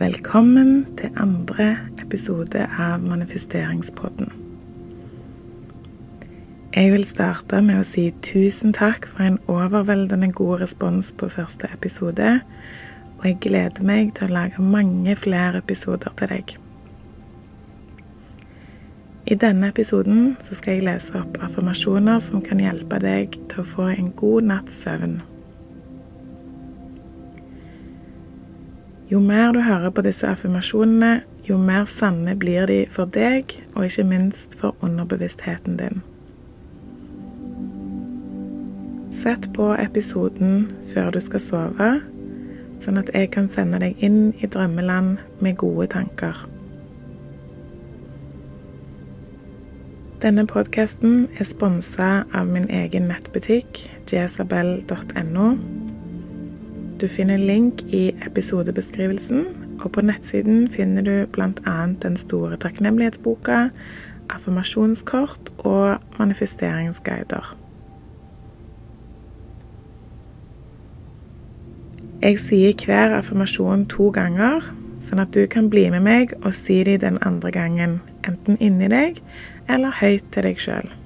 Velkommen til andre episode av Manifesteringspodden. Jeg vil starte med å si tusen takk for en overveldende god respons på første episode, og jeg gleder meg til å lage mange flere episoder til deg. I denne episoden skal jeg lese opp affirmasjoner som kan hjelpe deg til å få en god natts søvn. Jo mer du hører på disse affirmasjonene, jo mer sanne blir de for deg, og ikke minst for underbevisstheten din. Sett på episoden før du skal sove, sånn at jeg kan sende deg inn i drømmeland med gode tanker. Denne podkasten er sponsa av min egen nettbutikk, jesabel.no du finner link i episodebeskrivelsen, og på nettsiden finner du bl.a. den store takknemlighetsboka, affirmasjonskort og manifesteringsguider. Jeg sier hver affirmasjon to ganger, sånn at du kan bli med meg og si det den andre gangen, enten inni deg eller høyt til deg sjøl.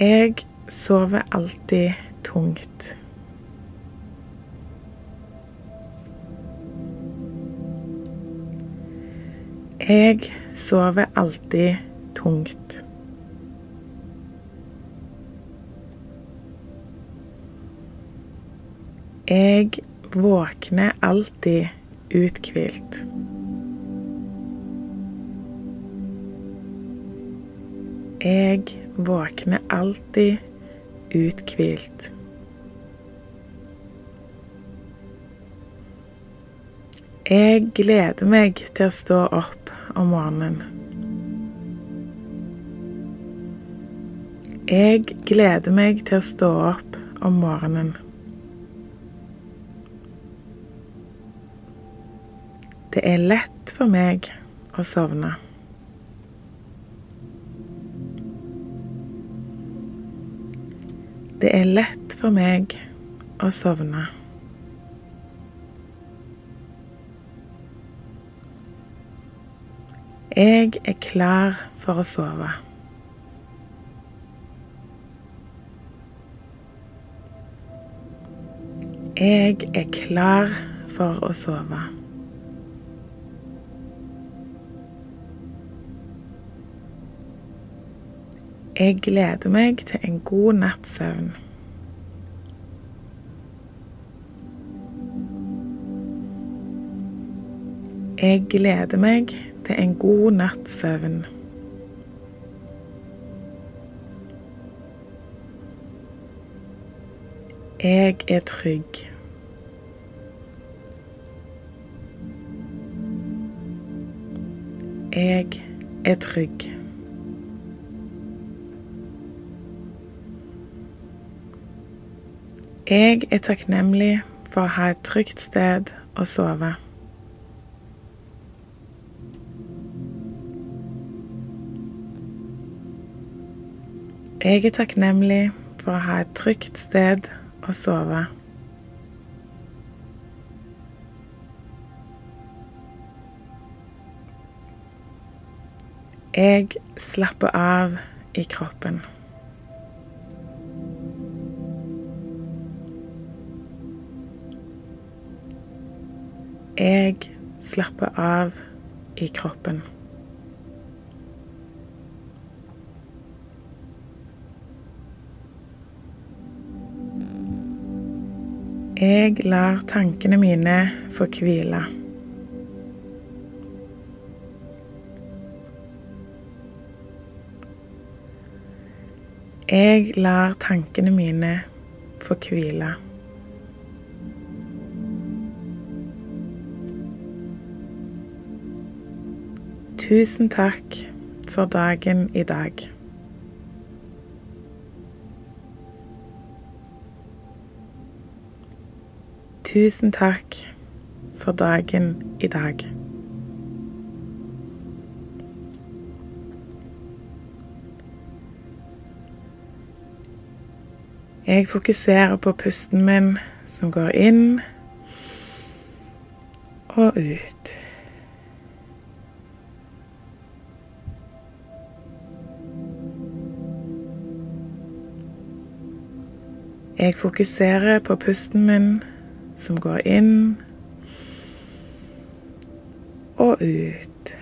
Jeg sover alltid tungt. Jeg sover alltid tungt. Jeg våkner alltid uthvilt. Jeg våkner alltid uthvilt. Jeg gleder meg til å stå opp om morgenen. Jeg gleder meg til å stå opp om morgenen. Det er lett for meg å sovne. Det er lett for meg å sovne. Jeg er klar for å sove. Jeg er klar for å sove. Jeg gleder meg til en god natts søvn. Jeg gleder meg til en god natts søvn. Jeg er trygg. Jeg er trygg. Jeg er takknemlig for å ha et trygt sted å sove. Jeg er takknemlig for å ha et trygt sted å sove. Jeg slapper av i kroppen. Jeg slapper av i kroppen. Jeg lar tankene mine få hvile. Jeg lar tankene mine få hvile. Tusen takk for dagen i dag. Tusen takk for dagen i dag. Jeg fokuserer på pusten min som går inn og ut. Jeg fokuserer på pusten min som går inn og ut.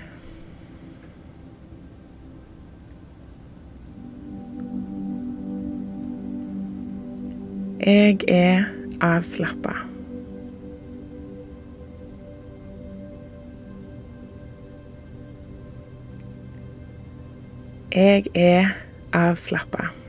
Jeg er avslappa. Jeg er avslappa.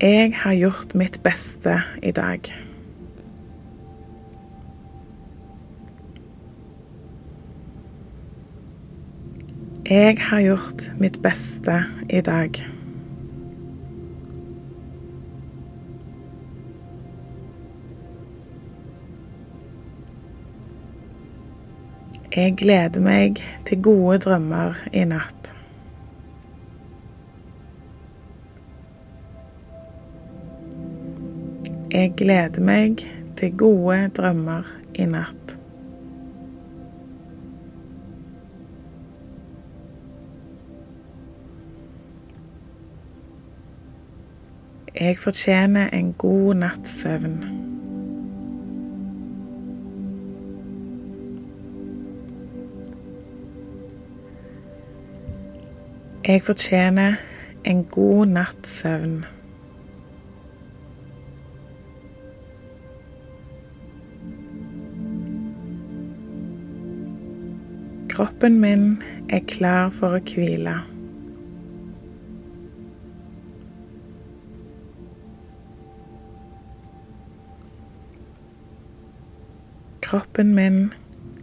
Jeg har gjort mitt beste i dag. Jeg har gjort mitt beste i dag. Jeg gleder meg til gode drømmer i natt. Jeg gleder meg til gode drømmer i natt. Jeg fortjener en god natts søvn. Jeg fortjener en god natts søvn. Kroppen min er klar for å hvile. Kroppen min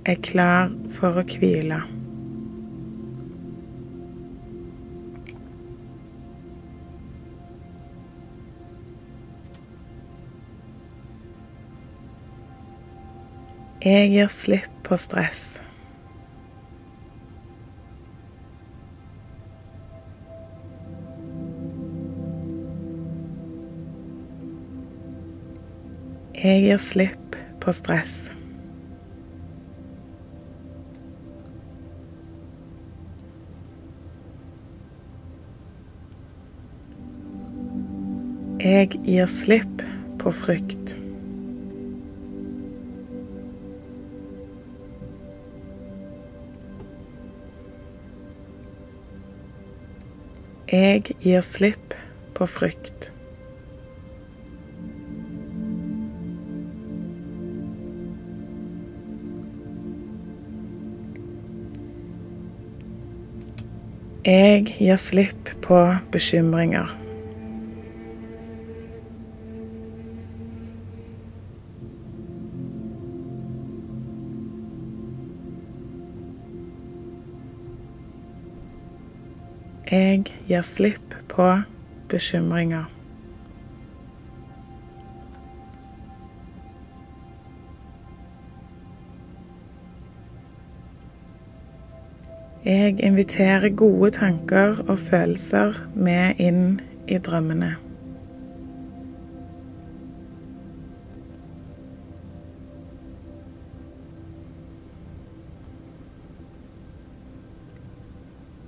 er klar for å hvile. Jeg gir slipp på stress. Jeg gir slipp på stress. Jeg gir slipp på frykt. Jeg gir slipp på frykt. Jeg gir slipp på bekymringer. Jeg gir slipp på bekymringer. Jeg inviterer gode tanker og følelser med inn i drømmene.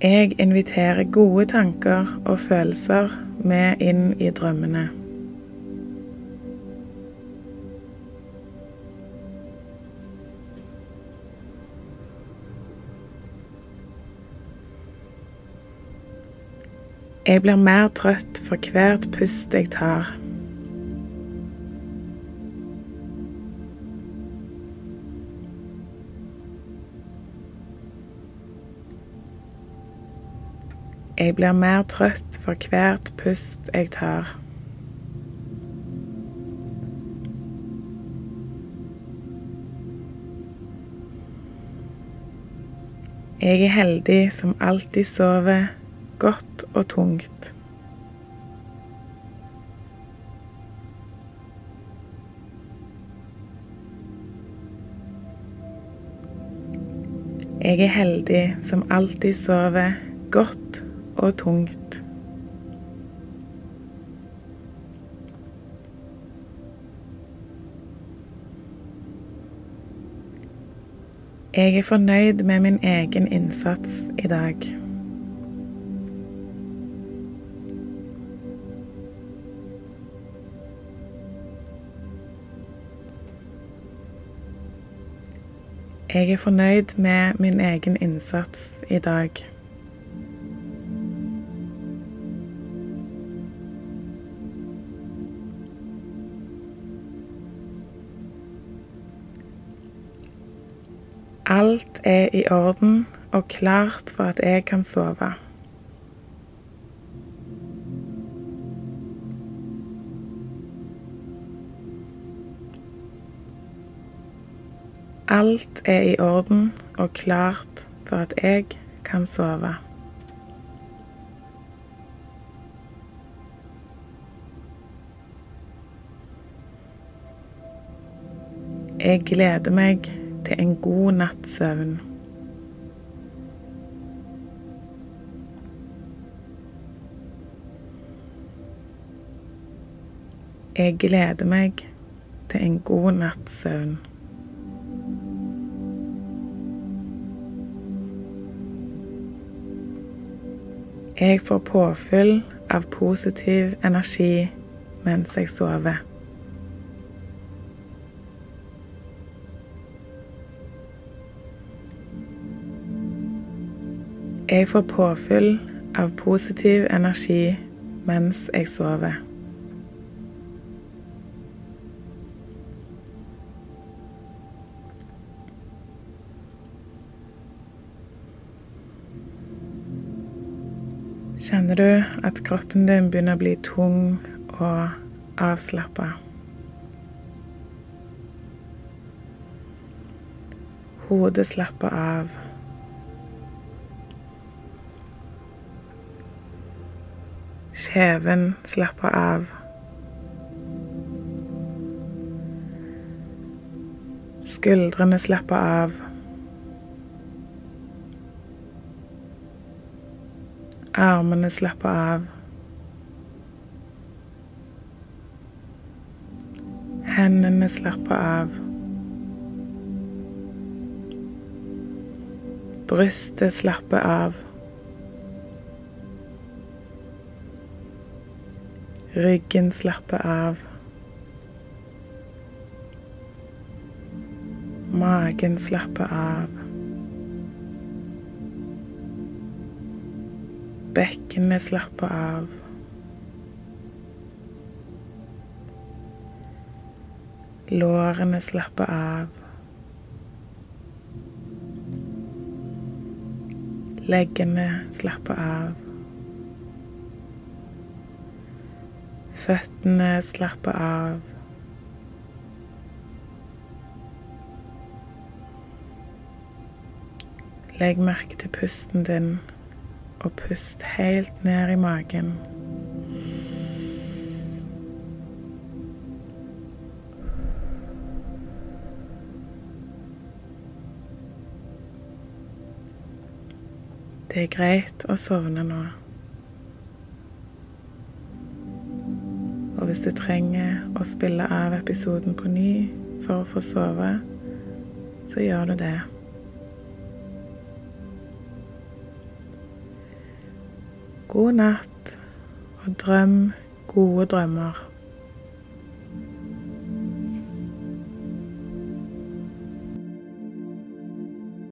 Jeg inviterer gode tanker og følelser med inn i drømmene. Jeg blir mer trøtt for hvert pust jeg tar. Jeg blir mer trøtt for hvert pust jeg tar. Jeg er heldig som alltid sover godt og tungt. Jeg er heldig som alltid sover godt og tungt. Jeg er fornøyd med min egen innsats i dag. Jeg er fornøyd med min egen innsats i dag. Alt er i orden og klart for at jeg kan sove. Alt er i orden og klart for at jeg kan sove. Jeg gleder meg til en god natts søvn. Jeg gleder meg til en god natts søvn. Jeg får påfyll av positiv energi mens jeg sover. Jeg får påfyll av positiv energi mens jeg sover. Kjenner du at kroppen din begynner å bli tung og avslappa? Hodet slapper av. Kjeven slapper av. Skuldrene slapper av. Armene slapper av. Hendene slapper av. Brystet slapper av. Ryggen slapper av. Magen slapper av. Bekkenet slapper av. Lårene slapper av. Leggene slapper av. Føttene slapper av. Legg merke til pusten din, og pust helt ned i magen. Det er greit å sovne nå. Og hvis du trenger å spille av episoden på ny for å få sove, så gjør du det. God natt, og drøm gode drømmer.